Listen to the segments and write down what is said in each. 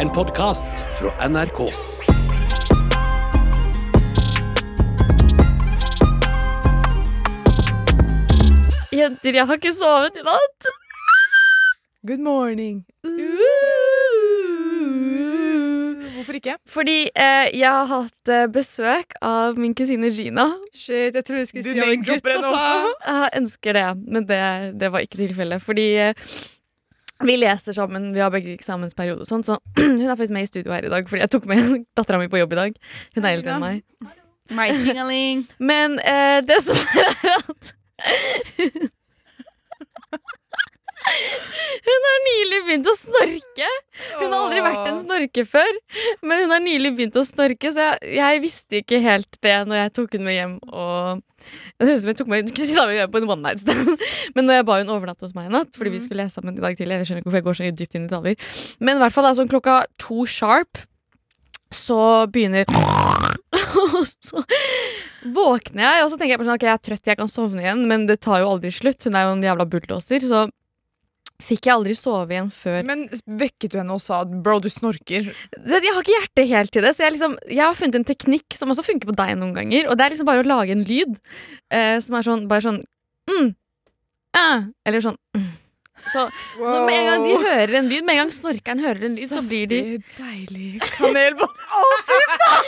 En podkast fra NRK. Jenter, jeg har ikke sovet i natt. Good morning. Hvorfor ikke? Fordi eh, jeg har hatt eh, besøk av min kusine Gina. Shit, jeg trodde du skulle si Du en gutt name-dropper henne også. Jeg ønsker det, men det, det var ikke tilfellet. Fordi eh, vi leser sammen, vi har begge eksamensperiode og sånn, så hun er faktisk med i studio her i dag fordi jeg tok med dattera mi på jobb i dag. Hun er eldre enn meg. My. Men eh, det som er, er at Hun har nylig begynt å snorke. Hun har aldri vært en snorker før, men hun har nylig begynt å snorke, så jeg, jeg visste ikke helt det når jeg tok henne med hjem. Og Det høres ut som jeg tok meg på en one night stand, men når jeg ba hun overnatte hos meg i natt, fordi vi skulle lese sammen i dag tidlig, jeg skjønner ikke hvorfor jeg går så dypt inn i detaljer, men i hvert fall sånn klokka to sharp, så begynner Og så våkner jeg, og så tenker jeg på sånn, ok, jeg er trøtt, jeg kan sovne igjen, men det tar jo aldri slutt. Hun er jo en jævla bulldoser, så fikk jeg aldri sove igjen før Men vekket du henne og sa bro, du snorker? Jeg har ikke hjerte helt til det, så jeg, liksom, jeg har funnet en teknikk som også funker på deg noen ganger. Og det er liksom bare å lage en lyd eh, som er sånn, bare sånn mm, eh, Eller sånn mm. Så, så når med en gang de hører en lyd, med en gang snorkeren hører en lyd, så blir de Saftig, deilig kanelboll.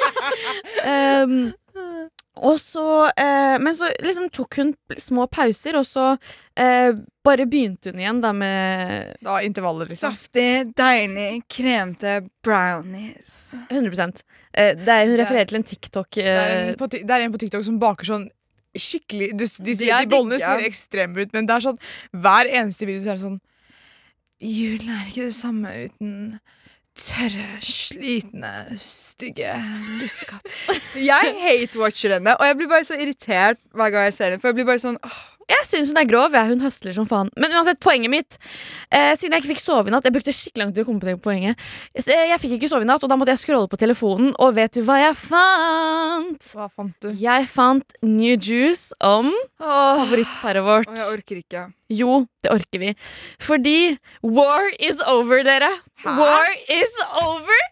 ehm, Og så eh, Men så liksom tok hun små pauser, og så eh, bare begynte hun igjen da med Da intervaller, liksom. Saftig, deilig, kremte brownies. 100 eh, det er, Hun refererer refererer til en TikTok. Det er, Eh, en på, det er en på TikTok som baker sånn skikkelig De, de, de, de bollene ser ekstreme ut, men det er sånn hver eneste video så er det sånn Julen er ikke det samme uten tørre, slitne, stygge lussekatt. Jeg hate-watcher henne, og jeg blir bare så irritert hver gang jeg ser henne. For jeg blir bare sånn åh, Jeg syns hun er grov. Ja, hun høsler som faen. Men uansett, poenget mitt eh, Siden jeg ikke fikk sove i natt Jeg brukte skikkelig lang tid å komme på det poenget. Eh, Jeg fikk ikke sove i natt, og da måtte jeg scrolle på telefonen, og vet du hva jeg fant? Hva fant du? Jeg fant New Juice om favorittparet vårt. åh, jeg orker ikke. Jo, det orker vi. Fordi war is over, dere. Hæ? War is over!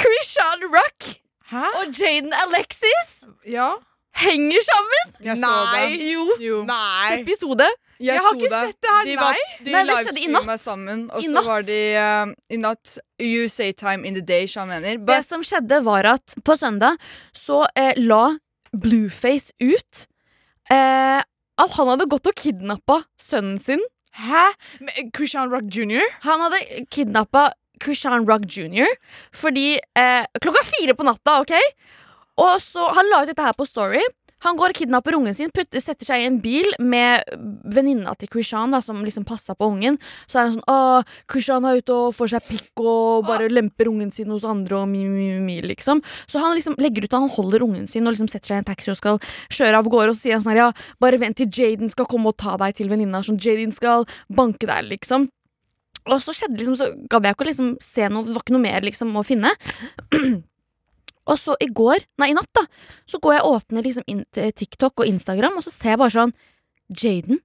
Krishan Rock Hæ? og Jaden Alexis Ja? Henger sammen! Nei. Jo. Jo. Nei! Episode. Jeg, Jeg har ikke det. sett det her, De, var, nei. de Nei, det skjedde i natt. sammen, og I så natt. var de uh, i natt You say time in the day, mener. Det som skjedde, var at på søndag så uh, la Blueface ut uh, at han hadde gått og kidnappa sønnen sin. Hæ? Christian Rock jr.? Han hadde kidnappa Krishan Rock jr. fordi Klokka fire på natta, OK? Og så Han la ut dette her på Story. Han går og kidnapper ungen sin, putter, setter seg i en bil med venninna til Krishan, da, som liksom passa på ungen. Så er han sånn Å, Krishan er ute og får seg pikk og bare lemper ungen sin hos andre og mi, mi, mi, liksom. Så han liksom legger ut at han holder ungen sin og liksom setter seg i en taxi og skal kjøre av gårde. Og så sier han sånn her, ja, bare vent til Jaden skal komme og ta deg til venninna. Sånn Jaden skal banke deg, liksom. Og så skjedde liksom, så gadd jeg ikke å liksom se noe, det var ikke noe mer liksom å finne. og så i går, nei i natt da, så går jeg og åpner liksom inn til TikTok og Instagram, og så ser jeg bare sånn Jaden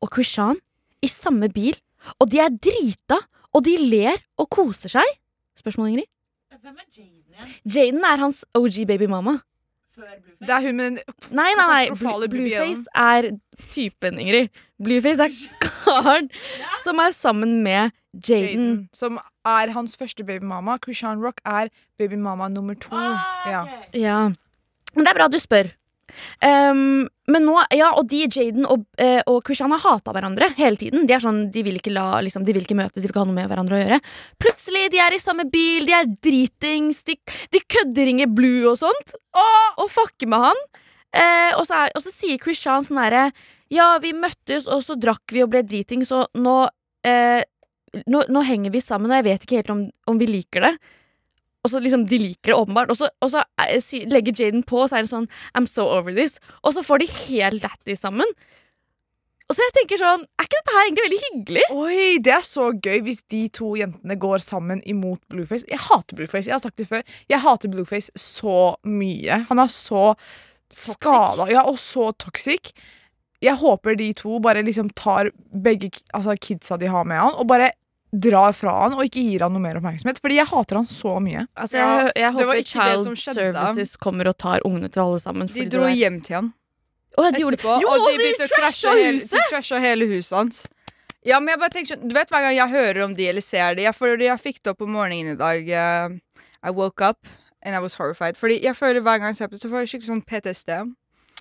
og Krishan i samme bil, og de er drita, og de ler og koser seg. Spørsmål, Ingrid? Hvem er Jaden igjen? Jaden er hans OG babymama. Før Blueface? Det er hun med den Nei, nei, nei. BBL-en. Blueface er typen, Ingrid. Blueface er karen som er sammen med Jaden. Som er hans første babymama. Krishan Rock er babymama nummer to. Ah, Ja. Ja. Men det er bra du spør. Ehm, men nå, ja, og de, Jaden og, uh, og Christian har hata hverandre hele tiden. De er sånn, de vil ikke la, liksom, de vil ikke møtes, de vil ikke ha noe med hverandre å gjøre. Plutselig, de er i samme bil, de er dritings, de, de kødderinger Blue og sånt. Og fucker med han. Uh, og, så er, og så sier Christian sånn herre Ja, vi møttes, og så drakk vi og ble dritings, og nå, uh, nå Nå henger vi sammen, og jeg vet ikke helt om, om vi liker det. Og så liksom, De liker det åpenbart. Og så, og så eh, legger Jaden på, og så er det sånn I'm so over this. Og så får de helt lættis sammen. Og så jeg tenker sånn Er ikke dette her egentlig veldig hyggelig? Oi, Det er så gøy hvis de to jentene går sammen imot Blueface. Jeg hater Blueface. Jeg har sagt det før. Jeg hater Blueface så mye. Han er så skada ja, og så toxic. Jeg håper de to bare liksom tar begge altså, kidsa de har med han, og bare drar fra han og ikke gir han noe mer oppmerksomhet. Fordi jeg hater han så mye. Altså, jeg, jeg det var håper Child. Services kommer og tar ungene til alle sammen. De dro hjem til han Å, de gjorde etterpå, Jo, og de de begynte å krasje hele, huset! de trasha hele huset hans. Ja, men jeg bare tenker sånn Du vet hver gang jeg hører om de eller ser de Jeg, jeg fikk det opp om morgenen i dag Uh, I woke up and I was horrified. Fordi jeg føler hver gang jeg ser på det, så får jeg skikkelig sånn PTSD.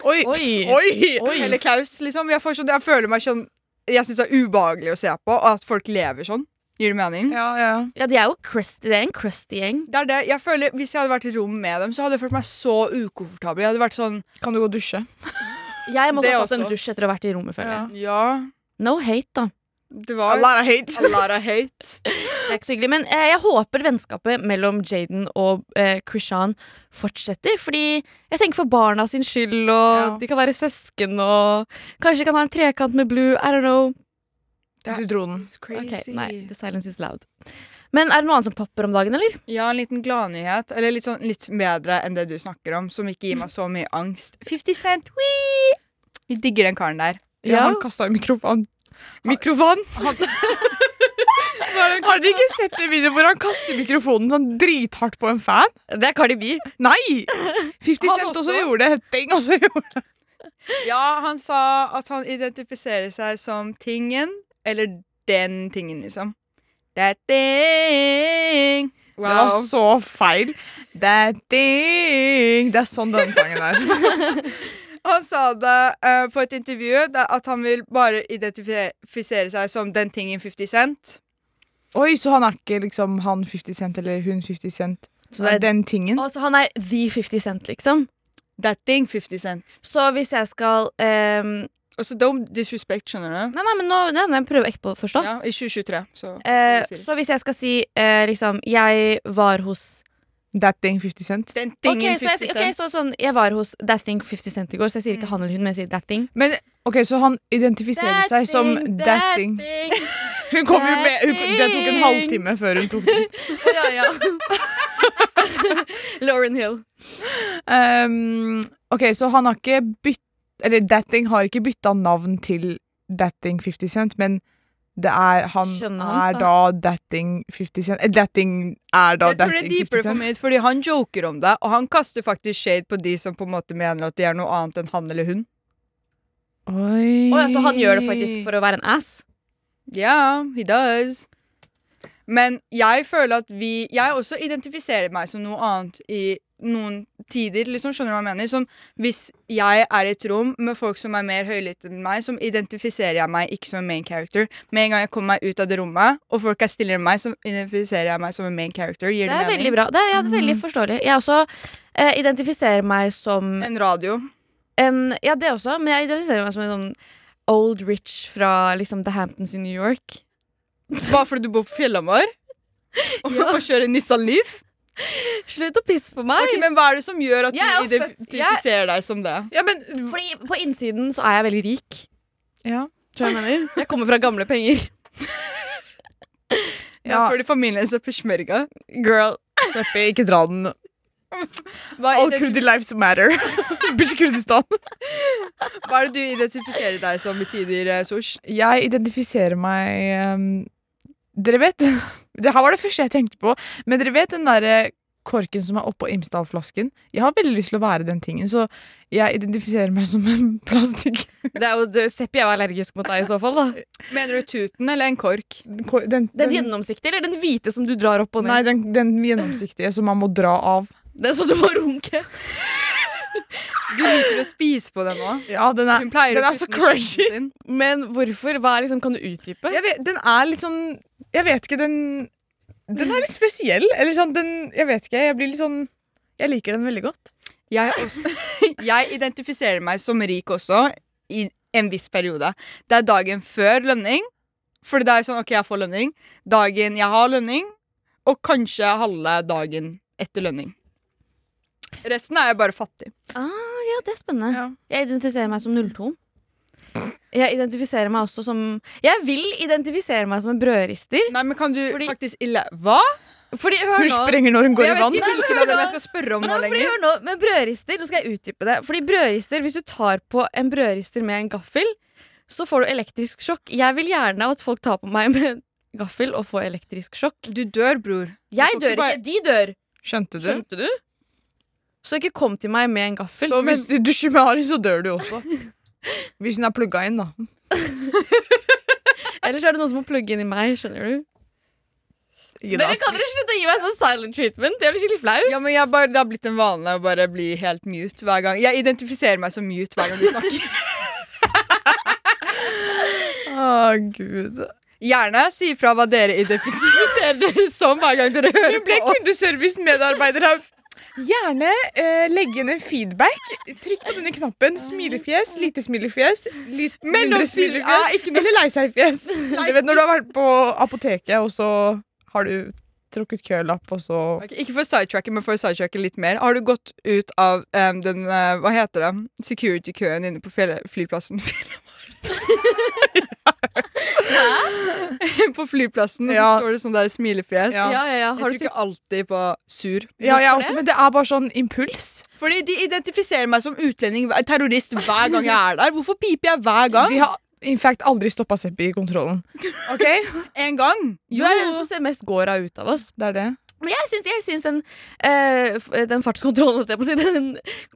Oi! Oi. Oi! Oi. Eller Klaus, liksom. Jeg, får sånn, jeg føler meg sånn Jeg syns det er ubehagelig å se på, og at folk lever sånn. Gir det mening? Ja, ja. Ja, de er jo crusty. Det er en crusty gjeng. Det er det. Jeg føler Hvis jeg hadde vært i rom med dem, så hadde jeg følt meg så ukomfortabel. Jeg hadde vært sånn Kan du gå og dusje? Jeg må Det ha tatt en dusj etter å ha vært i rommet, føler jeg. Ja, No hate, da. det var A lot of hate. a lot of hate. Det er ikke så hyggelig. Men eh, jeg håper vennskapet mellom Jaden og eh, Krishan fortsetter. Fordi jeg tenker for barna sin skyld, og Ja. de kan være søsken, og kanskje kan ha en trekant med Blue. I don't know. Du dro den. It's Ok, crazy. nei, the silence is loud. Men er det noe annet som topper om dagen, eller? Ja, en liten gladnyhet. Eller litt, sånn, litt bedre enn det du snakker om, som ikke gir meg så mye angst. 50 Cent, wee! Vi digger den karen der. Ja, Ja. han kasta mikrofon. Mikrofon! Har dere ikke sett det videoen hvor han kaster mikrofonen sånn drithardt på en fan? Det er Cardi B. Nei! 50 Han Cent også også? gjorde det. Deng også gjorde det. Ja, han sa at han identifiserer seg som tingen, eller den tingen, liksom. That thing. Det var så feil. That thing. Det er sånn den sangen er. Han sa det uh, på et intervju, at han vil bare identifisere seg som den tingen 50 Cent. Oi, så han er ikke liksom han 50 Cent eller hun 50 Cent. Så det er, Den tingen. Og så han er the 50 Cent, liksom. That thing 50 Cent. Så hvis jeg skal ehm, Og så don't disrespect, skjønner du? Nei, nei, men nå nei, nei, jeg prøver ikke på å forstå. Ja, I 2023, så skal Eh, si det. så hvis jeg skal si eh, liksom Jeg var hos That thing 50 Cent. Den tingen så, jeg, 50 ok, Cent. så sånn Jeg var hos That Thing 50 Cent i går, så jeg sier ikke han eller hun, men jeg sier That Thing. Men ok, så han identifiserer seg som that thing. Hun kom jo med hun, Det tok en halvtime før hun tok den. ja, ja. Lauren Hill. Um, ok, så han har ikke bytt Eller that thing har ikke bytta navn til that thing 50 Cent, men det er han Skjønner hans, er da that thing 50 Cent Eller that thing er da Jeg tror det er 50 for mye, meg fordi han joker om det, og han kaster faktisk shade på de som på en måte mener at de er noe annet enn han eller hun. Oi. Oh, ja, så han gjør det faktisk for å være en ass? Ja, he does. Men jeg føler at vi Jeg også identifiserer meg som noe annet i noen tider. liksom, Skjønner du hva jeg mener? Som Hvis jeg er i et rom med folk som er mer høylytte enn meg, så identifiserer jeg meg ikke som en main character. Med en gang jeg kommer meg ut av det rommet, og folk er stillere enn meg, så identifiserer jeg meg som en main character. Gir Det det, er veldig bra. Det er, ja, det er veldig forståelig. Jeg også eh, identifiserer meg som En radio. en Ja, det også, men jeg identifiserer meg som en sånn old rich fra liksom The Hamptons i New York. Bare fordi du bor på Fjellhamar? Og, og kjører Nissan Leaf? Slutt å pisse på meg! Ok, men hva er det som gjør at Jeg du identifiserer deg som det? Ja, men Fordi på innsiden så er jeg veldig rik. Ja. Tror jeg mener. Jeg kommer fra gamle penger. Ja. Ja. Fordi familien er peshmerga. Girl. Seppi, ikke dra den. Hva, All crudy kurdi lives matter. Bitch Kurdistan. hva er det du identifiserer deg som i tider, eh, Sosh? Jeg identifiserer meg um, Dere vet Det her var det første jeg tenkte på. Men dere vet den derre korken som er oppå Imsdal-flasken? Jeg har veldig lyst til å være den tingen, så jeg identifiserer meg som en plastikk. Det er jo, Seppi er jo allergisk mot deg i så fall. da Mener du tuten eller en kork? Ko- Den, Den gjennomsiktige eller den hvite som du drar opp og ned? Nei, den, den gjennomsiktige som man må dra av. Den som du må runke. Du liker å spise på den nå. Ja, den er, den er så den crunchy. Men hvorfor? Hva er liksom, Kan du utdype? Jeg vet, den er litt sånn Jeg vet ikke, den Den er litt spesiell. Eller sånn, den Jeg vet ikke, jeg blir litt sånn Jeg liker den veldig godt. Jeg, også, jeg identifiserer meg som rik også, i en viss periode. Det er dagen før lønning, for det er sånn OK, jeg får lønning. Dagen jeg har lønning, og kanskje halve dagen etter lønning. Resten er jeg bare fattig. Ah, ja, det er spennende. Ja. Jeg identifiserer meg som 02. Jeg identifiserer meg også som Jeg vil identifisere meg som en brødrister. Nei, men kan du Fordi- faktisk ille Hva? Fordi, hør Hun nå sprenger når hun går Jeg i vet ikke hvilken av jeg skal spørre om Men nå lenger. hør nå, men brødrister, nå skal jeg utdype det. Fordi brødrister, Hvis du tar på en brødrister med en gaffel, så får du elektrisk sjokk. Jeg vil gjerne at folk tar på meg med gaffel og får elektrisk sjokk. Du dør, bror. Jeg dør ikke bare- de dør. Skjønte du? Skjønte du? Så ikke kom til meg med en gaffel. Så hvis du dusjer med Ari, så dør du også. Hvis hun er plugga inn, da. Ellers er det noen som må plugge inn i meg. skjønner du? Dere kan dere slutte å gi meg sånn silent treatment? Jeg blir skikkelig flau. Ja, men bare, Det har blitt en vane å bare bli helt mute hver gang. Jeg identifiserer meg som mute hver gang du snakker. Å, gud. Gjerne si fra hva dere identifiserer dere som hver gang dere hører Du ble på oss. kundeservice-medarbeider her. Gjerne eh, legge en feedback. Trykk på denne knappen. Smilefjes, lite smilefjes, litt mindre smilefjes. ja, Eller lei seg-fjes. Du vet når du har vært på apoteket, og så har du trukket kølapp, og så okay, ikke for å sidetracke, men for å sidetracke litt mer. Har du gått ut av um, den uh, Hva heter det? Security-køen inne på flyplassen? på flyplassen, og så står det sånn der smilefjes. Ja. Ja, ja, ja. Jeg Har du trykker ikke alltid på sur. Ja, jeg også, men det er bare sånn impuls. Fordi de identifiserer meg som utlending, terrorist, hver gang jeg er der. Hvorfor piper jeg hver gang? De har in fact aldri stoppa Seppi i kontrollen. Ok? En gang. Du er den som ser mest gåra ut av oss. Det er det. Men jeg syns, den, øh, den fartskontrollen jeg på den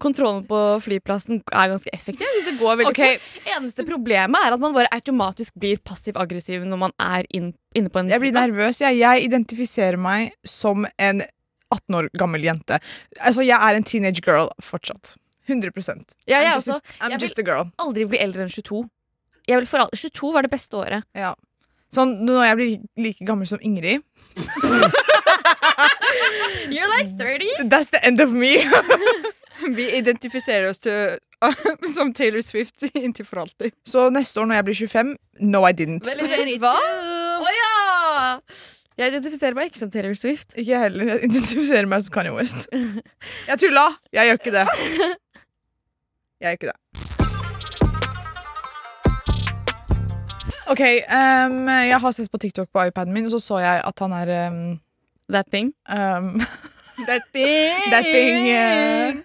kontrollen på flyplassen er ganske effektiv. Jeg synes det går veldig okay. fort. Eneste problemet er at man bare automatisk blir passiv-aggressiv når man er inn, inne på en flyplass. Jeg blir nervøs. Jeg, jeg identifiserer meg som en 18 år gammel jente. Altså, jeg er en teenage girl fortsatt. 100 Ja, jeg I'm just, også. I'm vil- just a girl. Aldri bli eldre enn 22. Jeg vil for 22 var det beste året. Ja. Sånn, når jeg blir like gammel som Ingrid You're like 30. That's the end of me. Vi identifiserer oss til, som Taylor Swift inntil for alltid. Så neste år når jeg blir 25 No, I didn't. Hva? Å ja! Jeg identifiserer meg ikke som Taylor Swift. Ikke heller. Jeg identifiserer meg som Kanye West. Jeg tulla! Jeg gjør ikke det. Jeg gjør ikke det. OK, um, jeg har sett på TikTok på iPaden min, og så så jeg at han er ehm, That thing. Um, That thing. That thing uh,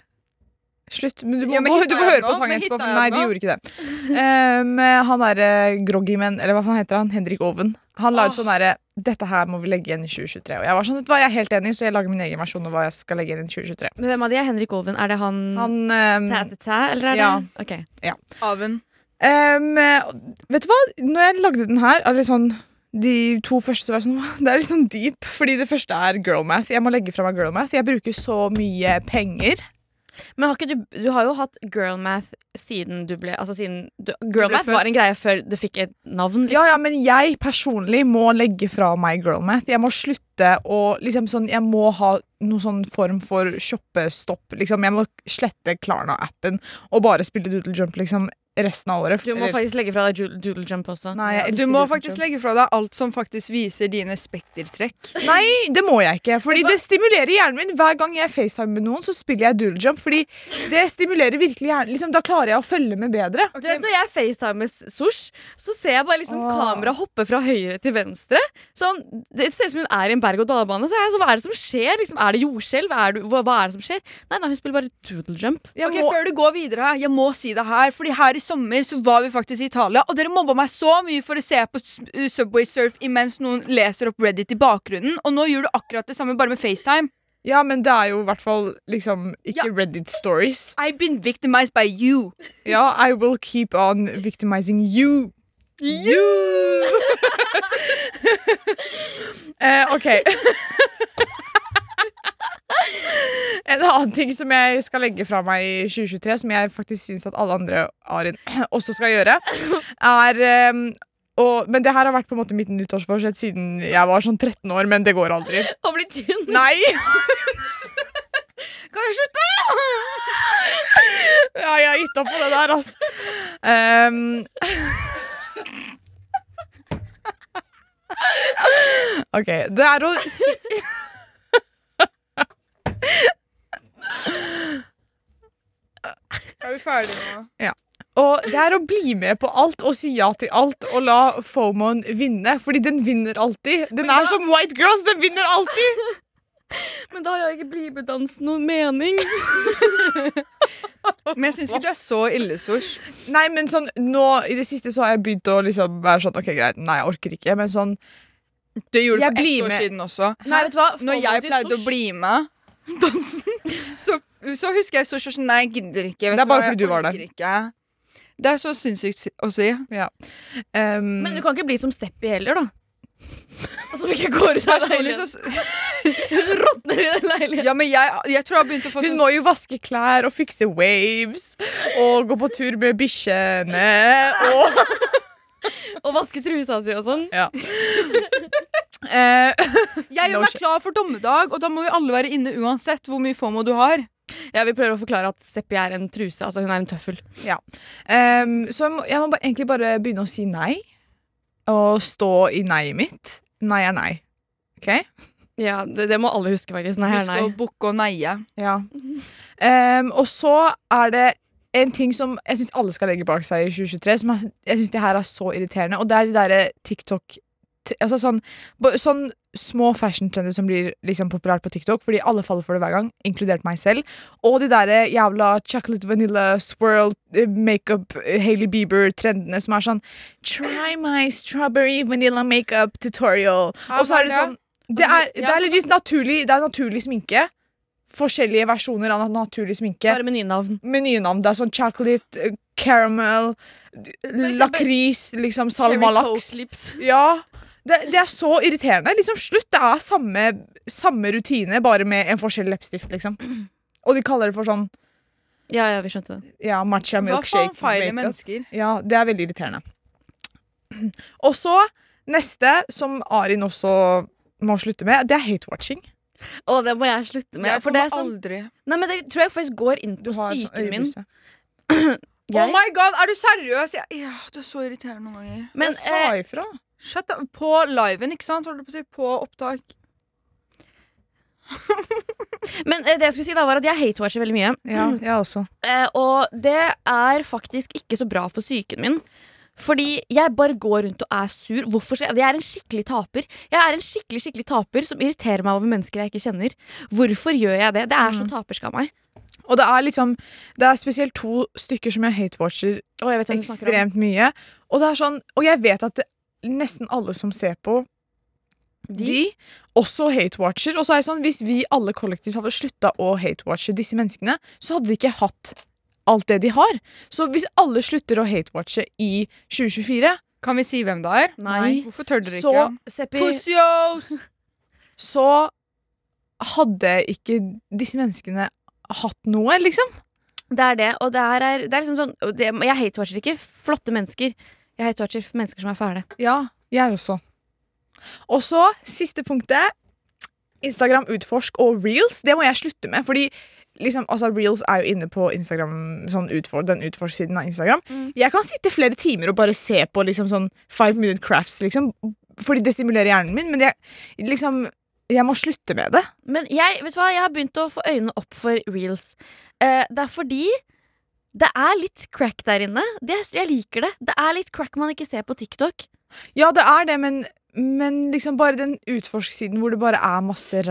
Slutt. Men du må, Ja, men må- du må høre nå? på sangen etterpå. Nei, de du gjorde ikke det. Um, han derre Groggyman, eller hva faen heter han? Henrik Oven. Han la ut sånn derre Dette her må vi legge igjen i 2023. Og jeg var sånn, vet du hva, jeg er helt enig, så jeg lager min egen versjon av hva jeg skal legge igjen i 2023. Men hvem av de er Henrik Oven? Er det han, Han um, Tæ-tæ-tæ, eller er det ja. Ok. Aven. Um, Vet du hva, når jeg lagde den her, eller sånn de to første var sånn, Det er litt sånn deep, fordi det første er girl math. Jeg må legge fra meg girl math. Jeg bruker så mye penger. Men har du Du har jo hatt girl math siden du ble Altså siden Girlmath Girl math var en greie før det fikk et navn. Liksom. Ja, ja, men jeg personlig må legge fra meg girl math. Jeg må slutte å liksom sånn Jeg må ha noen sånn form for shoppestopp. Liksom. Jeg må slette Klarna-appen og bare spille Doodle Jump liksom resten av året. Du må Eller- faktisk legge fra deg Doodle- Jump også. Nei, jeg Du må faktisk Jump. legge fra deg alt som faktisk viser dine spektertrekk. Nei, det må jeg ikke. Fordi det stimulerer hjernen min. Hver gang jeg facetimer med noen, så spiller jeg Doodle Jump. Fordi det stimulerer virkelig hjernen. Liksom, da klarer jeg å følge med bedre. Du vet, Når jeg facetimer Sosh, så ser jeg bare liksom Åh. kameraet hoppe fra høyre til venstre. Sånn, det ser ut som hun er i en berg-og-dal-bane. Så jeg så, Hva er det som skjer? Liksom, er det jordskjelv? Er du- Hva, hva er det som skjer? Nei, nei, hun spiller bare doodle jump. Jeg Ok, må, Før du går videre, jeg må si det her. Fordi her i sommer så var vi faktisk i Italia, og dere mobba meg så mye for å se på Subway Surf imens noen leser opp Reddit i bakgrunnen. Og nå gjør du akkurat det samme, bare med FaceTime. ja, men det er jo i hvert fall liksom ikke Ja. Reddit stories. I've been victimized by you. Ja, I will keep on victimizing you. You! eh, OK. En annen ting som jeg skal legge fra meg i 2023, som jeg faktisk syns at alle andre Arin også skal gjøre, er um, og, Men det her har vært på en måte mitt nyttårsforsett siden jeg var sånn 13 år, men det går aldri. Å bli tynn. Nei! Kan jeg slutte? Ja, jeg har gitt opp på det der, altså. Um, OK. Det er å si Er vi ferdige nå? Og det er å bli med på alt og si ja til alt og la FOMOen vinne. Fordi den vinner alltid. Den er som White Girls, den vinner alltid! Men da har ikke BliBe-dans noen mening. Men jeg syns ikke du er så illesors. Nei, men sånn nå i det siste så har jeg begynt å liksom være sånn OK, greit, nei, jeg orker ikke. Men sånn Det gjorde Jeg du for ett år med. siden også. Nei, vet du hva? Når jeg pleide å bli med dansen, så, så husker jeg så sånn Nei, jeg gidder ikke. Vet Det er bare hva, fordi du var der. Ikke. Det er så sinnssykt å si. Um, Men du kan ikke bli som Seppi heller, da. Og som ikke går ut av leiligheten. Hun råtner i den leiligheten. Ja, men jeg, jeg tror jeg har begynt å få hun sånn må jo vaske klær og fikse waves og gå på tur med bikkjene og Og vaske trusa si og sånn. Eh, Jeg gjør meg klar for dommedag, og da må vi alle være inne uansett hvor mye FOMO du har. Ja, Vi prøver å forklare at Seppi er en truse. Altså hun er en tøffel. um, så jeg må, jeg må ba, egentlig bare begynne å si nei. Og stå i nei-et mitt. Nei er nei. OK? Ja, det, det må alle huske, faktisk. Nei, Husk nei. å bukke og neie. Ja. Um, og så er det en ting som jeg syns alle skal legge bak seg i 2023, som jeg, jeg synes det her er så irriterende, og det er de derre TikTok t- Altså sånn, sånn små fashion-trender som blir liksom populært på TikTok, fordi alle faller for det hver gang, inkludert meg selv. Og de derre jævla chocolate vanilla swirl eh, makeup eh, Hailey Bieber-trendene som er sånn Try my strawberry vanilla makeup tutorial. Og så er det sånn det er, det er legit naturlig, det er naturlig sminke. Forskjellige versjoner av naturlig sminke. Bare menynavn. Menynavn. Det er sånn chocolate, eh, caramel, lakris, liksom salmalaks. Ja. Det, det er så irriterende. Liksom Slutt. Det er samme, samme rutine, bare med en forskjellig leppestift, liksom. Og de kaller det for sånn Ja, ja, vi skjønte det. ja, matcha Hva faen feiler mennesker? Ja, det er veldig irriterende. Og så neste, som Arin også må slutte med, det er hate-watching. Å, det må jeg slutte med. Jeg for det er sånn aldri Nei, men det tror jeg faktisk går inn Du på har sånn psyken min. jeg? Oh my god, er du seriøs? Jeg, ja, du er så irriterende noen ganger. men Jeg sa eh, ifra. Shut up. På liven, ikke sant? Holdt jeg på å si. På opptak. men eh, det jeg skulle si da var at jeg hate-watcher veldig mye. Ja, jeg også. Eh, og det er faktisk ikke så bra for psyken min. Fordi jeg bare går rundt og er sur. Hvorfor skal jeg? jeg er en skikkelig taper. Jeg er en skikkelig skikkelig taper som irriterer meg over mennesker jeg ikke kjenner. Hvorfor gjør jeg det? Det er så tapersk av meg. Og det er liksom Det er spesielt to stykker som jeg hate-watcher Og jeg vet hvem du snakker om. ekstremt mye. Og det er sånn Og jeg vet at det, nesten alle som ser på de, også hate-watcher. Og så er det sånn Hvis vi alle kollektivt hadde slutta å hate-watche disse menneskene, så hadde de ikke hatt alt det de har. Så hvis alle slutter å hate-watche i 2024, Kan vi si hvem det er? Nei. Hvorfor tør dere så, ikke? Seppi Pussios! så hadde ikke disse menneskene hatt noe, liksom. Det er det. Og det er, det er liksom sånn det, Jeg hate-watcher ikke flotte mennesker. Jeg hater watcher mennesker som er fæle. Ja, jeg også. Og så siste punktet. Instagram utforsk og reels. Det må jeg slutte med. Fordi liksom, altså, reels er jo inne på Instagram sånn utfor, den utforsk-siden av Instagram. Mm. Jeg kan sitte flere timer og bare se på liksom, sånn five minute crafts, liksom. Fordi det stimulerer hjernen min. Men jeg, liksom, jeg må slutte med det. Men jeg, vet du hva? jeg har begynt å få øynene opp for reels. Eh, det er fordi det er litt crack der inne. Det, jeg liker det. Det er litt crack man ikke ser på TikTok. Ja, det er det, men, men liksom bare den utforsk-siden hvor det bare er masse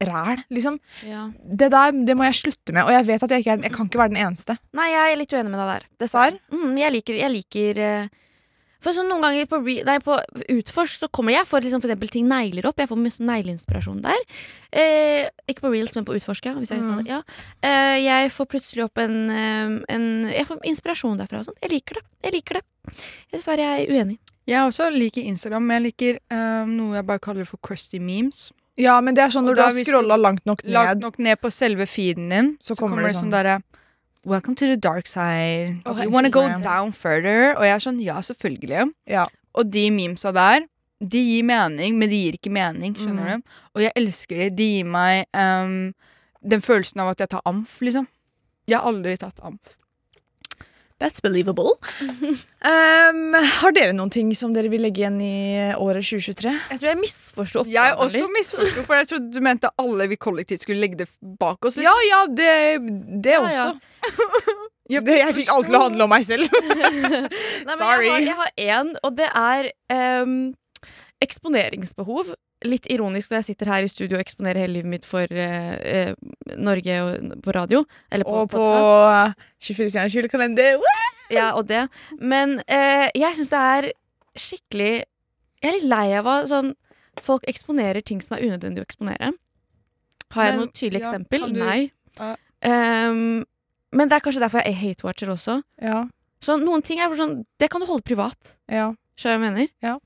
ræl, liksom. Det der det må jeg slutte med, og jeg vet at jeg, ikke er, jeg kan ikke være den eneste. Nei, jeg er litt uenig med deg der. Dessverre. Mm, jeg liker, jeg liker eh, For sånn noen ganger på, re, nei, på Utforsk så kommer jeg for, liksom, for eksempel ting negler opp. Jeg får mye negleinspirasjon der. Eh, ikke på Reels, men på Utforsk, ja. Hvis jeg, Mm. Ja. Eh, jeg får plutselig opp en, eh, en Jeg får inspirasjon derfra og sånt. Jeg liker det. Jeg liker det. Dessverre er jeg uenig. Jeg også liker Instagram, men jeg liker um, noe jeg bare kaller for crusty memes. Ja, men det er sånn Og når du har scrolla langt nok ned Langt nok ned på selve feeden din, Så så, kommer kommer det det sånn- sånn derre Welcome to the dark side. Oh, you wanna go down further? Og jeg er sånn, ja, selvfølgelig. Ja. Og de memesa der, de gir mening, men de gir ikke mening, skjønner mm. du? Og jeg elsker de. De gir meg um, den følelsen av at jeg tar amf, liksom. Jeg har aldri tatt amf. That's believable. um, har dere noen ting som dere vil legge igjen i året 2023? Jeg tror jeg misforsto Jeg oppgaven også litt. misforsto, for jeg trodde du mente alle vi kollektivt skulle legge det bak oss. Ja, ja, det, det Ja, også. ja. Det, jeg fikk alt til å handle om meg selv. Nei, Sorry. Jeg har, jeg én, og det er um, eksponeringsbehov. Litt ironisk når jeg sitter her i studio og eksponerer hele livet mitt for eh, eh, Norge og på radio. Eller på, Og på på 24 stjerners julekalender. Ja, og det. Men eh, jeg syns det er skikkelig Jeg er litt lei av at sånn folk eksponerer ting som er unødvendig å eksponere. Har jeg Men, noe tydelig ja, eksempel? du- Nei. Uh. Um, men det er kanskje derfor jeg er hate-watcher også. Ja. Så noen ting er sånn Det kan du holde privat. ja. Skjønner jeg mener? Ja.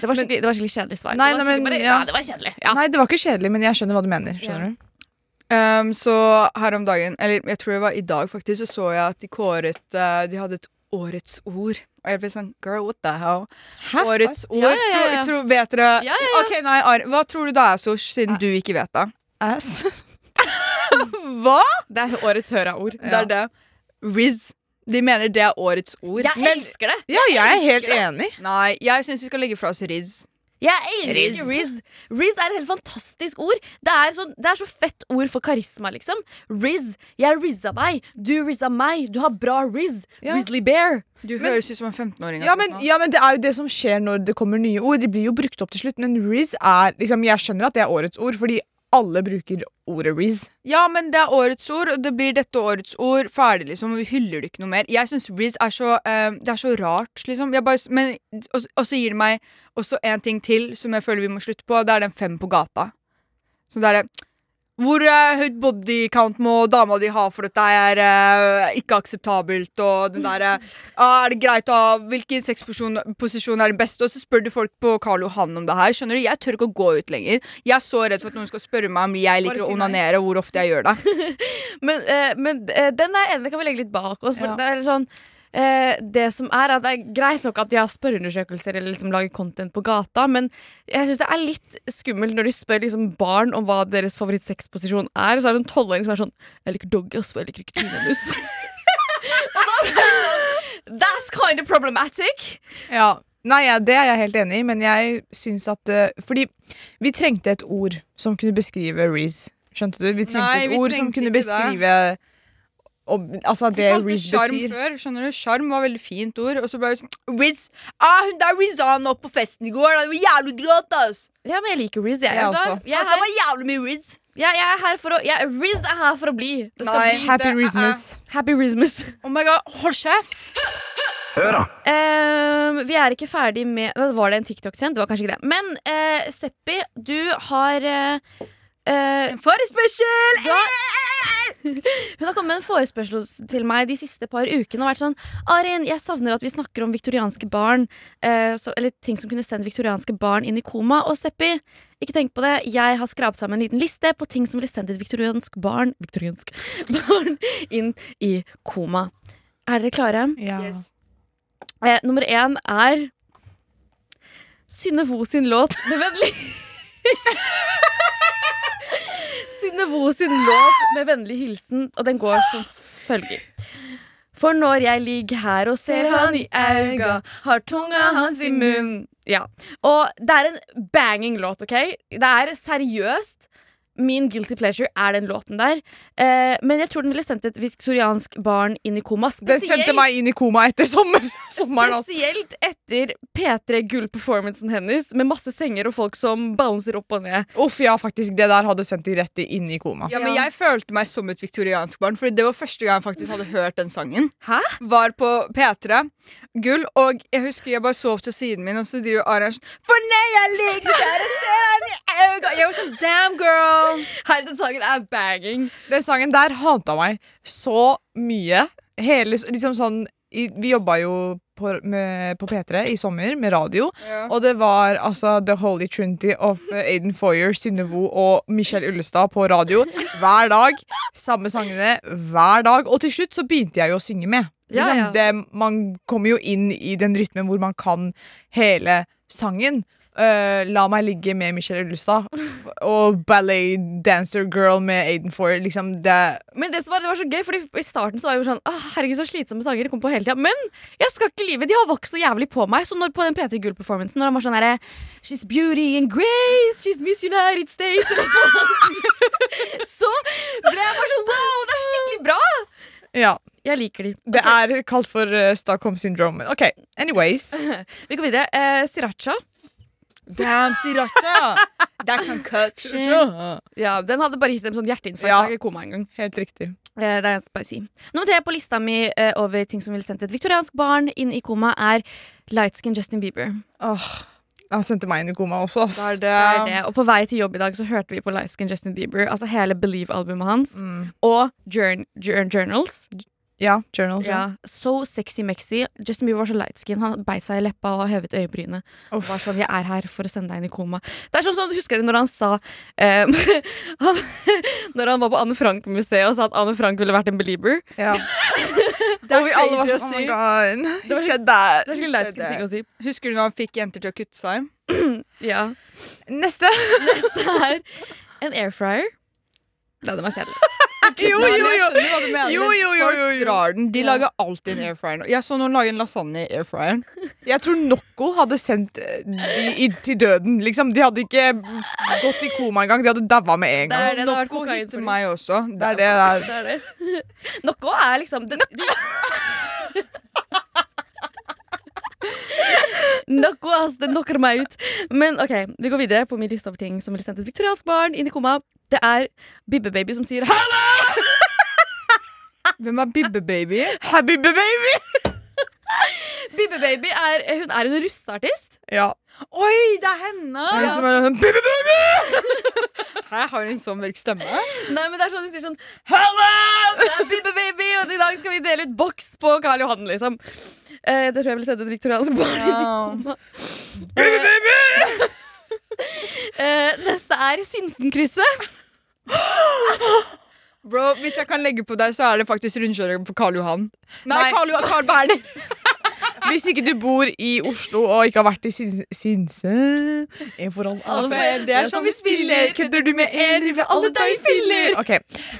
Det var skikkelig, det var skikkelig kjedelig svar. Nei, det var nei, men- bare, ja. ja, det var kjedelig. Ja. Nei, det var ikke kjedelig, men jeg skjønner hva du mener. Skjønner du? Um, så her om dagen, eller jeg tror det var i dag faktisk, så så jeg at de kåret uh, De hadde et årets ord. Og jeg ble sånn Girl, what the hell? Hæ? Årets ord. Ja, ja, ja, Tro, Tror, tror, vet dere. Ok, nei, Ar, Hva tror du da er så, siden du ikke vet det? Ass. Hva? Det er årets høra-ord. Det er det. Riz. De mener det er årets ord. Jeg Men- elsker det! Ja, jeg er helt enig. Nei, jeg syns vi skal legge fra oss Riz. Jeg elsker Riz. Riz er et helt fantastisk ord. Det er, så, det er så fett ord for karisma, liksom. Riz. Jeg rizza deg. Du rizza meg. Du har bra riz. Ja. Rizzly Bear. Du høres ut som en 15-åring. Ja men, ja, men det er jo det som skjer når det kommer nye ord. De blir jo brukt opp til slutt, men Riz er liksom, Jeg skjønner at det er årets ord, fordi alle bruker ordet Riz. Ja, men det er årets ord, og det blir dette årets ord. Ferdig, liksom. og Vi hyller det ikke noe mer. Jeg syns Riz er så uh, Det er så rart, liksom. Jeg bare, men, og, så gir det meg også en ting til som jeg føler vi må slutte på. Det er den fem på gata. Så det er det Hvor eh, høyt body count må dama di ha for at det er uh, ikke akseptabelt? Og den der, uh, Er det greit å ha Hvilken sexposisjon er den beste? Og så spør du folk på Karl Johan om det her. Skjønner du? Jeg tør ikke å gå ut lenger. Jeg er så redd for at noen skal spørre meg om jeg liker si å onanere, og hvor ofte jeg gjør det. Men, uh, men eh, den er ene kan vi legge litt bak oss. For Ja. det er sånn eh, det som er at det er greit nok at de har spørreundersøkelser eller liksom lager content på gata, men jeg syns det er litt skummelt når de spør liksom barn om hva deres favorittsexposisjon er. Så er det en tolvåring som er sånn 'Jeg liker doggy, ass, for jeg liker ikke tynelus'. Og da blir jeg sånn That's kind of problematic. Ja. Nei, ja, Det er jeg helt enig i, men jeg syns at uh, Fordi vi trengte et ord som kunne beskrive Riz. Skjønte du? Vi trengte Nei, et vi ord som kunne beskrive det. Og, Altså det Riz sjarm betyr. før. skjønner du? Sjarm var veldig fint ord. Og så ble vi sånn Riz! Ah, hun der Rizan opp på festen i går. Det var jævlig gråt, ass! Ja, men jeg liker Riz. Jeg, Jeg du også. jeg, Altså, det var jævlig mye Riz. Ja, jeg er her for å ja, Riz er her for å bli. Det skal Nei. bli Happy det er- Rizmas. Happy Rizmas. Oh my god, hold kjeft! Eh, vi er ikke ferdig med Var det en TikTok-trend? Det var kanskje ikke det. Men uh, Seppi, du har uh, En Forespørsel! Hun har kommet med en forespørsel til meg de siste par ukene og vært sånn Arin, jeg savner at vi snakker om viktorianske barn. Eh, så, eller ting som kunne sendt viktorianske barn inn i koma. Og Seppi, ikke tenk på det. Jeg har skrapt sammen en liten liste på ting som ville sendt et viktoriansk barn Viktoriansk barn inn i koma. Er dere klare? Ja. Yes. Eh, nummer én er Synne Vo sin låt med vennlig Synne sin låt med vennlig hilsen, og den går som følger. For når jeg ligger her og ser han i auga, har tunga hans i munn Ja. Og det er en banging låt, OK? Det er seriøst. Min guilty pleasure er den låten der. Eh, men jeg tror den ville sendt et viktoriansk barn inn i koma. Den sendte meg inn i koma etter sommer. sommeren. altså. Spesielt etter P3 Gull-performancen hennes, med masse senger og folk som bouncer opp og ned. Uff, ja, faktisk. Det der hadde sendt de rett inn i koma. Ja, men Jeg følte meg som et viktoriansk barn, Fordi det var første gang jeg faktisk hadde hørt den sangen. Hæ? Var på P3 Gull, og jeg husker jeg bare sov til siden min, og så driver Arian sånn For nei, jeg ligger der og ser i øynene Jeg var sånn Damn, girl! Hei, den sangen er banging. Den sangen der hata meg så mye. Hele, liksom sånn i, Vi jobba jo på, med, på P3 i sommer med radio. Ja. Og det var altså The Holy Trinity of Aiden Foyer, Synnevo og Michelle Ullestad på radio hver dag. Samme sangene hver dag. Og til slutt så begynte jeg jo å synge med. Ja, Liksom, ja. Det, man kommer jo inn i den rytmen hvor man kan hele sangen. Eh, La meg ligge med Michelle Ullestad. Og Ballet Dancer Girl med Aiden Ford Liksom det Men det var, det var så gøy, Fordi i starten så var jeg jo sånn «Åh, Herregud, så slitsomme sanger kom på hele tida. Men jeg skal ikke lyve, de har vokst så jævlig på meg. Så når på den P3 Gull-performancen, når han var sånn herre She's beauty and grace, she's Miss United States Så ble jeg bare sånn Wow, det er skikkelig bra! Ja. Jeg liker de. Det er kalt for uh, Stockholm syndrome. OK, anyways. Vi går videre. Uh, Sriracha. Damn, Siracha! That concussion. Ja, Den hadde bare gitt dem sånn hjerteinfarkt Ja. i koma en gang. Helt riktig. Eh, det er bare å si. Nummer tre på lista mi eh, over ting som ville sendt et viktoriansk barn inn i koma, er lightskin Justin Bieber. Åh, Han sendte meg inn i koma også. ass. Det er det. Det er det. Og på vei til jobb i dag så hørte vi på Lightskin Justin Bieber. Altså hele Believe-albumet hans. Mm. Og Journ Journ Journals. Ja, journals. Ja. Ja, So sexy mexy. Justin Bieber var så lightskin. Han beit seg i leppa og hevet øyebrynet. Uff. var sånn, jeg er her for å sende deg inn i koma. Det er sånn som, Husker dere når han sa um, han, Når han var på Anne Frank-museet og sa at Anne Frank ville vært en belieber? Ja. Det er vi var crazy å sånn, oh si. my god. Det var skikkelig. Det er skikkelig lightskin ting å si. Husker du når han fikk jenter til å kutte seg? Ja. Neste. Neste er en airfryer. Nei, den var kjedelig. Jo, Nei, jo, jeg jo. skjønner hva du mener. Jo, jo, jo, Folk jo, jo. drar den. De Ja. lager alltid en airfryer. Jeg så noen lage en lasagne i airfryeren. Jeg tror Nocco hadde sendt eh, de til døden. Liksom, de hadde ikke gått i koma engang. De hadde daua med en gang. det, det Nocco kokain meg også. Det er det der. Det er det. Er liksom det, de, Noko, ass. Det knocker meg ut. Men ok, vi går videre på min liste over ting som ville sendt et viktoriansk barn inn i koma. Det er Bibbebaby som sier Hallo! Hvem er Bibbe-baby? Happy baby! Bibbebaby er, hun er en russeartist. Ja. Oi, det er henne! Hun som er sånn, baby, baby! Hæ, har hun så mørk stemme? Nei, men det er sånn Hun sier sånn Hallo! Det er Bibbebaby, og i dag skal vi dele ut boks på Karl Johan, liksom. Eh, det tror jeg ville sendt et viktoriansk barn Ja. koma. Baby, Eh, neste er Sinsenkrysset. Bro, Hvis jeg kan legge på deg, så er det faktisk rundkjøring på Karl Johan. Nei, Nei. Karl, Johan, Karl Berner. Hvis ikke du bor i Oslo og ikke har vært i Syns- Sinse En for all Alle for- det er sånn vi spiller. Kødder du med en, river alle deg i filler. Ok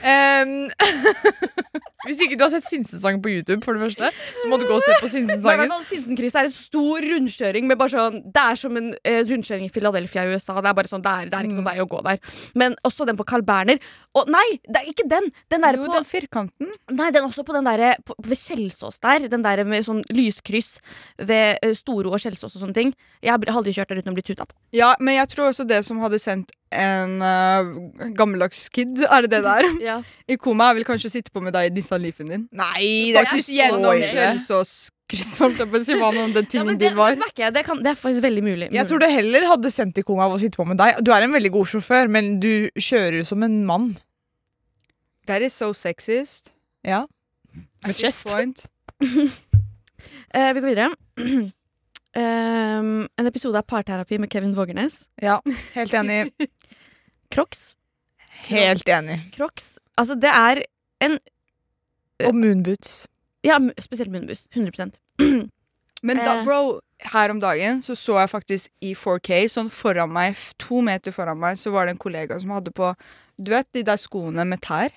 Um, Hvis ikke du har sett Sinsen-sangen på YouTube, for det første, så må du gå og se på Sinsensangen. Sinsenkrysset er en stor rundkjøring. Med bare sånn, det er som en eh, rundkjøring i Philadelphia i USA. Det er bare sånn, det er, det er ikke noen vei å gå der. Men også den på Carl Berner. Og nei, det er ikke den! Den der Jo, på, den firkanten. nei, den også på den der, på, ved Kjelsås der. Den der med sånn lyskryss ved eh, Storo og Skjelsås og sånne ting. Jeg har aldri kjørt der uten å bli tuta på. Ja, men jeg tror også det som hadde sendt en uh, gammeldags kid, er det det der? Ja. I koma er vel kanskje å sitte på med deg i Nissan Leafen din. Nei, det er ikke Gjennom Skjelsås Kjelsås-kryss, jeg på å si hva nå den tingen ja, det, din var. det. Det, kan, det er faktisk veldig mulig. Jeg tror det heller hadde sendt i koma av å sitte på med deg. Du er en veldig god sjåfør, men du kjører som en mann. That is so sexist. Ja. At Med this chest. point. Eh, vi går videre. Um, en episode av Parterapi med Kevin Vågernes. Ja, helt enig. Crocs. Helt enig. Crocs. Altså, det er en Og moonboots. Ja, spesielt moonboots. 100% Men da, Eh. bro, her om dagen så så jeg faktisk i 4K, sånn foran meg, to meter foran meg, så var det en kollega som hadde på Du vet de der skoene med tær?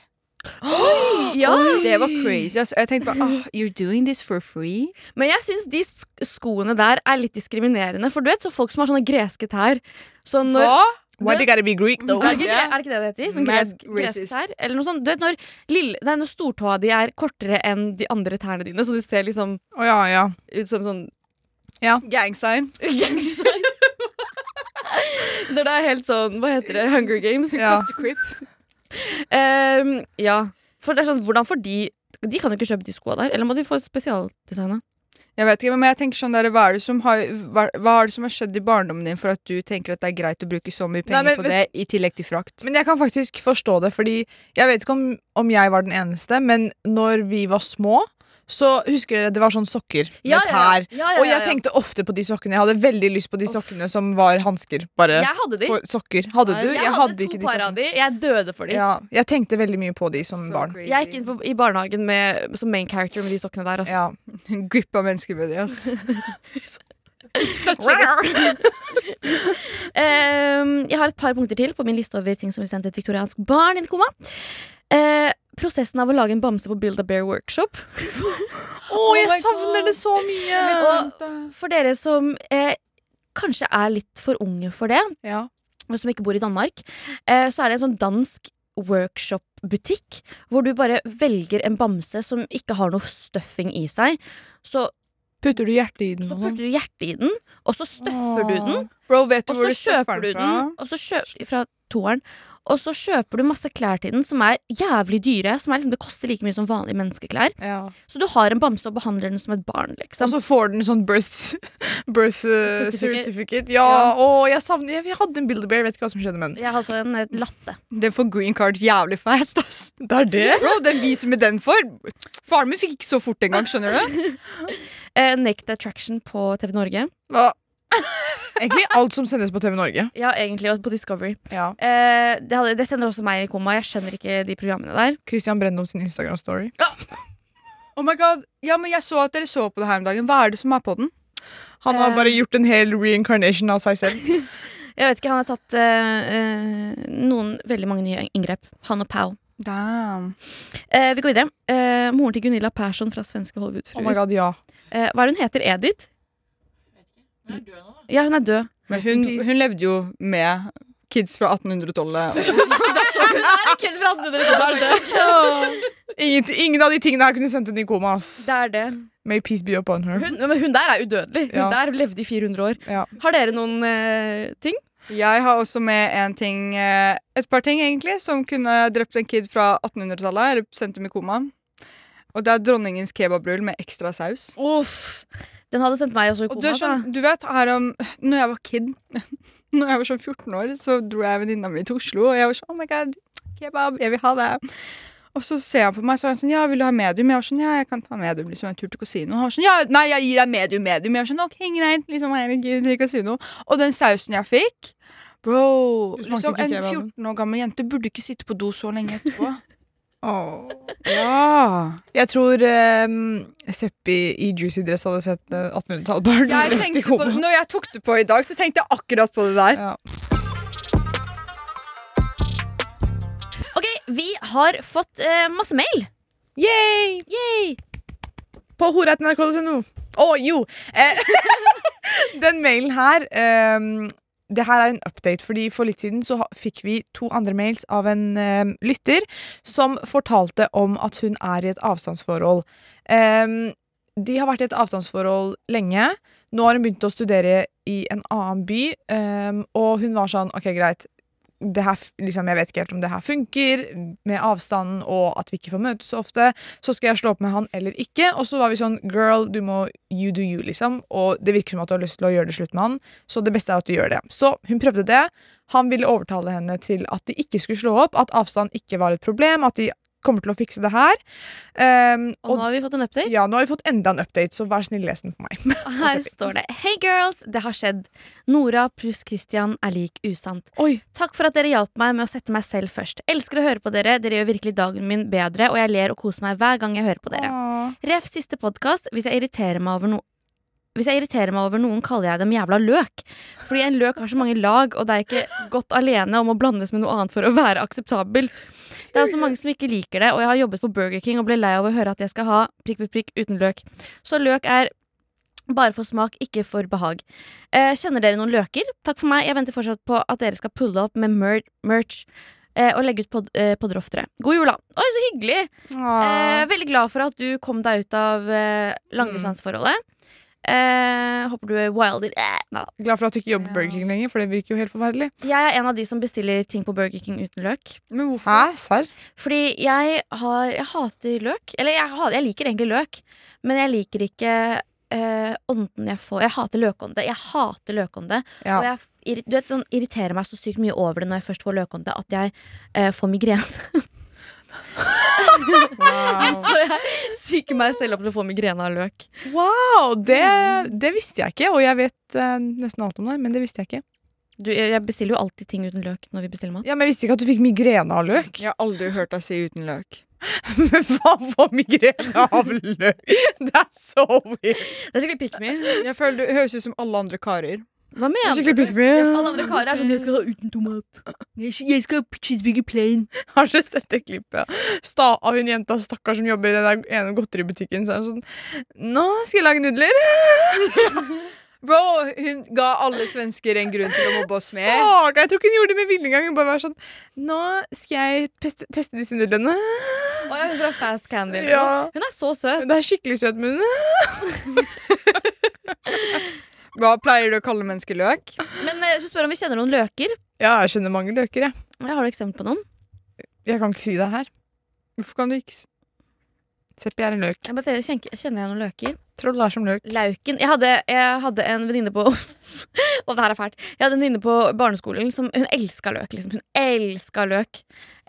Ja, Det var crazy. Altså. Jeg tenkte bare oh, You're doing this for free? Men jeg syns de skoene der er litt diskriminerende. For du vet så folk som har sånne greske tær. Så når, Hva? Why they gotta be Greek, though? Er det, ikke, er det ikke det det heter? Sånn gresk, gresk tær? Eller noe sånt. Du vet når, lille, nei, når stortåa di er kortere enn de andre tærne dine, så du ser liksom oh, ja, ja. ut som sånn Gang sign. gangster. Når det er helt sånn Hva heter det? Hunger Games? Ja. Cost a Crip. Ehm, ja. For det er sånn, hvordan får de De kan jo ikke kjøpe de skoa der. Eller må de få spesialdesigna? Jeg vet ikke, men jeg tenker sånn der, hva, er det som har, hva, hva er det som har skjedd i barndommen din for at du tenker at det er greit å bruke så mye penger men på det, i tillegg til frakt? Men jeg kan faktisk forstå det, fordi jeg vet ikke om, om jeg var den eneste, men når vi var små, så husker dere det var sånn sokker med tær. Ja, ja, Og ja, jeg tenkte ofte på de sokkene. Jeg hadde veldig lyst på de sokkene som var hansker. Bare Jeg hadde de. sokker. Hadde du? Jeg, hadde, to par av de. Jeg døde for de. Ja, jeg tenkte veldig mye på de som so barn. crazy. Jeg gikk inn på, i barnehagen med, som main character med de sokkene der. ass. Ja. En gruppe av mennesker med de, ass. um, jeg har et par punkter til på min liste over ting som vil sende et viktoriansk barn inn i koma. Eh, prosessen av å lage en bamse på Build a Bear Workshop. Å, jeg my savner God. det så mye! Og for dere som eh, kanskje er litt for unge for det, Ja. og som ikke bor i Danmark, eh, så er det en sånn dansk workshop-butikk hvor du bare velger en bamse som ikke har noe stuffing i seg. Så, Putter du hjertet i den? så sånn? putter du hjertet i den, og så støffer du den. Bro, vet du Og hvor så du støffer kjøper du den fra? den og så kjøp, fra toeren. Og så kjøper du masse klær til den som er jævlig dyre. Som er liksom, Det koster like mye som vanlige menneskeklær. Ja. Så du har en bamse og behandler den som et barn. liksom Og så får den sånn birth, birth uh, Certificate. certificate. Ja, Ja. Å, jeg savner jeg, jeg hadde en Builder-Bear, vet ikke hva som skjedde med den. Jeg har også en eh, latte. Den får green card jævlig fast, ass. Det er det? Bro, den viser vi den for. Faren min fikk ikke så fort engang, skjønner du? uh, Naked Attraction på TV Norge. Hva? Egentlig alt som sendes på TV Norge. Ja, egentlig, og på Discovery. Ja. Eh, det, hadde, det sender også meg i koma. Jeg skjønner ikke de programmene der. Christian Brendom sin Instagram-story. Oh my god, ja, men Jeg så at dere så på det her om dagen. Hva er det som er på den? Han har Eh. bare gjort en hel reincarnation av seg selv. Jeg vet ikke, Han har tatt eh, eh, noen veldig mange nye inngrep. Han og Pau. Damn. Eh, vi går videre. Eh, moren til Gunilla Persson fra Svenske Oh my Hollywood-fruer. god, ja. eh, hva er det hun heter? Edith? Hun er død nå, da. Ja, hun er død. Men hun, hun levde jo med kids fra 1800-tallet. Ingen, ingen av de tingene her kunne sendt henne i koma. ass. Det er det. May peace be upon her. Hun, men hun der er udødelig. Hun Ja. der levde i 400 år. Ja. Har dere noen eh, ting? Jeg har også med en ting eh, Et par ting, egentlig, som kunne drept en kid fra 1800-tallet. Eller sendt dem i koma. Og det er dronningens kebabrull med ekstra saus. Uff. Den hadde sendt meg også i Og koma. du, er sånn, du vet, her om Når jeg var kid, Når jeg var sånn 14 år, så dro jeg venninna mi til Oslo, og jeg var sånn Oh my god, kebab, jeg vil ha det. Og så ser han på meg så er han sånn Ja, vil du ha medium? Jeg var sånn Ja, jeg kan ta medium. Liksom en tur til Casino. Han var sånn Ja, nei, jeg gir deg medium, medium. Jeg var sånn OK, greit. Liksom, herregud, til Casino. Og den sausen jeg fikk Bro, liksom, en 14 år gammel jente burde ikke sitte på do så lenge etterpå. Åh. ja. Jeg tror um, Seppi i juicy dress hadde sett uh, 1800-tallbarn Jeg rett i koma. når jeg tok det på i dag, så tenkte jeg akkurat på det der. Ja. Ok, vi har fått uh, masse mail. Yay! Yay! På horeitnrk.no. Å, jo! Eh, den mailen her ehm, Det her er en update, fordi for litt siden så fikk vi to andre mails av en ehm, lytter som fortalte om at hun er i et avstandsforhold. Ehm, de har vært i et avstandsforhold lenge. Nå har hun begynt å studere i en annen by, ehm, og hun var sånn OK, greit. Her, liksom, jeg vet ikke helt om det her funker, med avstanden og at vi ikke får møtes så ofte. Så skal jeg slå opp med han eller ikke. Og så var vi sånn Girl, du må you do you, liksom. Og det virker som at du har lyst til å gjøre det slutt med han, så det beste er at du gjør det. Så hun prøvde det. Han ville overtale henne til at de ikke skulle slå opp, at avstand ikke var et problem, at de kommer til å fikse det her. Um, Og nå har vi fått en update. ja, nå har vi fått enda en update, så vær snill, les den for meg. Her står det Hei girls, det har skjedd. Nora pluss Christian er lik usant. Oi. Takk for at dere hjalp meg med å sette meg selv først. Elsker å høre på dere, dere gjør virkelig dagen min bedre, og jeg ler og koser meg hver gang jeg hører på dere. Åh. Ref siste podkast. Hvis jeg irriterer meg over noe hvis jeg irriterer meg over noen, kaller jeg dem jævla løk. Fordi en løk har så mange lag, og det er ikke godt alene om å blandes med noe annet for å være akseptabelt. Det er også mange som ikke liker det, og jeg har jobbet på Burger King og ble lei av å høre at jeg skal ha prikk, prikk, prikk uten løk. Så løk er bare for smak, ikke for behag. Eh, kjenner dere noen løker? Takk for meg. Jeg venter fortsatt på at dere skal pulle opp med mer merch. eh, Og legge ut pod eh, podder oftere. God jul, da! Oi, så hyggelig! Eh, veldig glad for at du kom deg ut av eh, langdistanseforholdet. Eh, håper du er wilder. Eh. Glad for at du ikke jobber på Burger King lenger, for det virker jo helt forferdelig. Jeg er en av de som bestiller ting på Burger King uten løk. Men hvorfor? Hæ? Serr? Fordi jeg har Jeg hater løk. Eller jeg, jeg liker egentlig løk, men jeg liker ikke eh, ånden jeg får. Jeg hater løkånde. Jeg hater løkånde. Ja. Og jeg du vet, sånn, irriterer meg så sykt mye over det når jeg først får løkånde, at jeg eh, får migrene. så jeg psyker meg selv opp til å få migrene av løk. Wow, det, det visste jeg ikke, og jeg vet uh, nesten alt om det, men det visste jeg ikke. Du, jeg jeg bestiller jo alltid ting uten løk når vi bestiller mat. Ja, Men jeg visste ikke at du fikk migrene av løk. Jeg har aldri hørt deg si uten løk. Men hva for migrene av løk? Det er så weird. Det er skikkelig pick me. Jeg føler Du høres ut som alle andre karer. Hva er mener du? Alle andre karer er sånn Jeg skal ha uten tomat. Jeg skal ha cheeseburger plain. Har dere sett det klippet? Sta av hun jenta stakkar som jobber i den der ene godteributikken. Så er hun sånn Nå skal jeg lage nudler. Bro, hun ga alle svensker en grunn til å mobbe oss mer. Stakkar. Jeg tror ikke hun gjorde det med vilje engang. Hun bare var sånn Nå skal jeg peste, teste disse nudlene. Å ja, hun fra Fast Candy. Ja. Hun er så søt. Det er skikkelig søt henne. Hva pleier du å kalle mennesker løk? Men eh, du spør om vi kjenner noen løker. Ja, jeg kjenner mange løker, jeg. Har du eksempel på noen? Jeg kan ikke si det her. Hvorfor kan du ikke s- Seppi er en løk. Jeg bare kjenner, kjenner jeg noen løker? Troll er som løk. Lauken Jeg hadde, jeg hadde en venninne på Og det her er fælt. Jeg hadde en venninne på barneskolen som Hun elska løk. Liksom. Hun elska løk.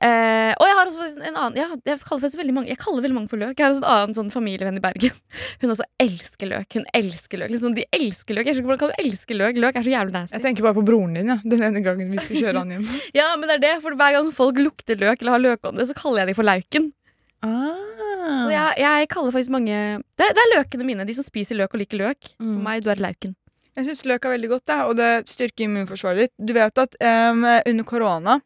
Eh, og jeg har også en annen jeg, jeg, kaller faktisk veldig mange, jeg kaller veldig mange for løk. Jeg har også en annen sånn familievenn i Bergen. Hun også elsker løk. Hun elsker løk. Liksom, de elsker løk. Jeg skjønner ikke hvordan kan du elske løk. Løk er så jævlig nasty. Jeg tenker bare på broren din, ja. Den ene gangen vi skulle kjøre han hjem. Ja, men det er det, for hver gang folk lukter løk eller har løkånde, så kaller jeg dem for Lauken. Ah. Så jeg, jeg kaller faktisk mange det, det er løkene mine. De som spiser løk og liker løk. For Mm. meg, du er Lauken. Jeg syns løk er veldig godt, og det styrker immunforsvaret ditt. Du vet at um, under korona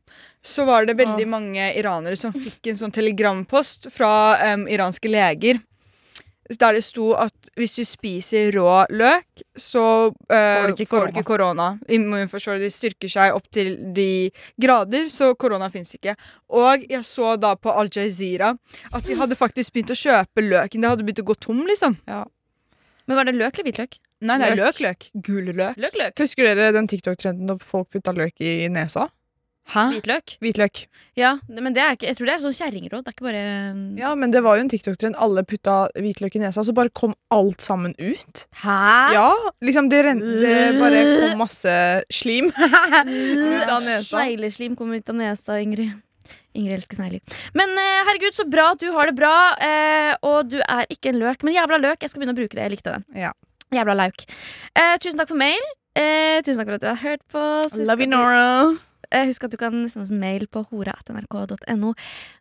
så var det veldig mange iranere som fikk en sånn telegrampost fra um, iranske leger. Der det sto at hvis du spiser rå løk, så uh, Får du ikke korona. Immunforsvaret ditt styrker seg opp til de grader, så korona fins ikke. Og jeg så da på Al Jazeera at de hadde faktisk begynt å kjøpe løken. Det hadde begynt å gå tom, liksom. Men var det løk eller hvitløk? Nei, nei, Løk. løk, løk. Gul løk. Løk, løk. Husker dere den TikTok-trenden da folk putta løk i nesa? Hæ? Hvitløk. Hvitløk. Ja, men det er ikke, jeg tror det er sånn kjerringråd. Det er ikke bare Ja, men det var jo en TikTok-trend. Alle putta hvitløk i nesa, så bare kom alt sammen ut. Hæ? Ja, liksom det, ren- det bare kom masse slim ut av nesa. Snegleslim kom ut av nesa, Ingrid. Ingrid elsker snegler. Men eh, herregud, så bra at du har det bra. Eh, og du er ikke en løk, men jævla løk. Jeg skal begynne å bruke det. Jeg likte det. Ja. Jævla lauk. Eh, tusen takk for mail. Tusen takk for at du har hørt på. Love you, Nora. Eh, Husk at du kan sende oss en mail på hora.nrk.no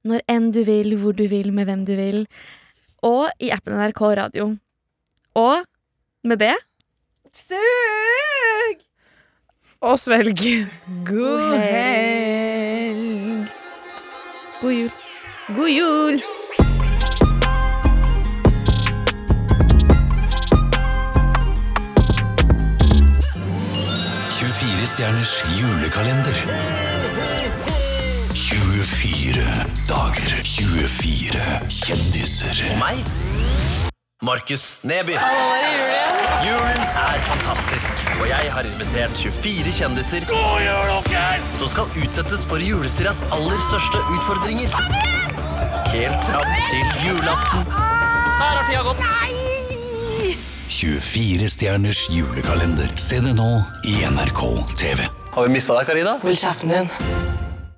når enn du vil, hvor du vil, med hvem du vil. Og i appen NRK Radio. Og med det Sug! Og svelg. God helg. God jul. God jul. Stjerners julekalender. 24 dager, 24 kjendiser. Og meg, Markus Neby. Julen er fantastisk, og jeg har invitert 24 kjendiser som skal utsettes for julestiras aller største utfordringer. Helt fram til julaften. 24 stjerners julekalender. Se det nå i NRK TV. Har vi mista deg, Karina? Hold kjeften din.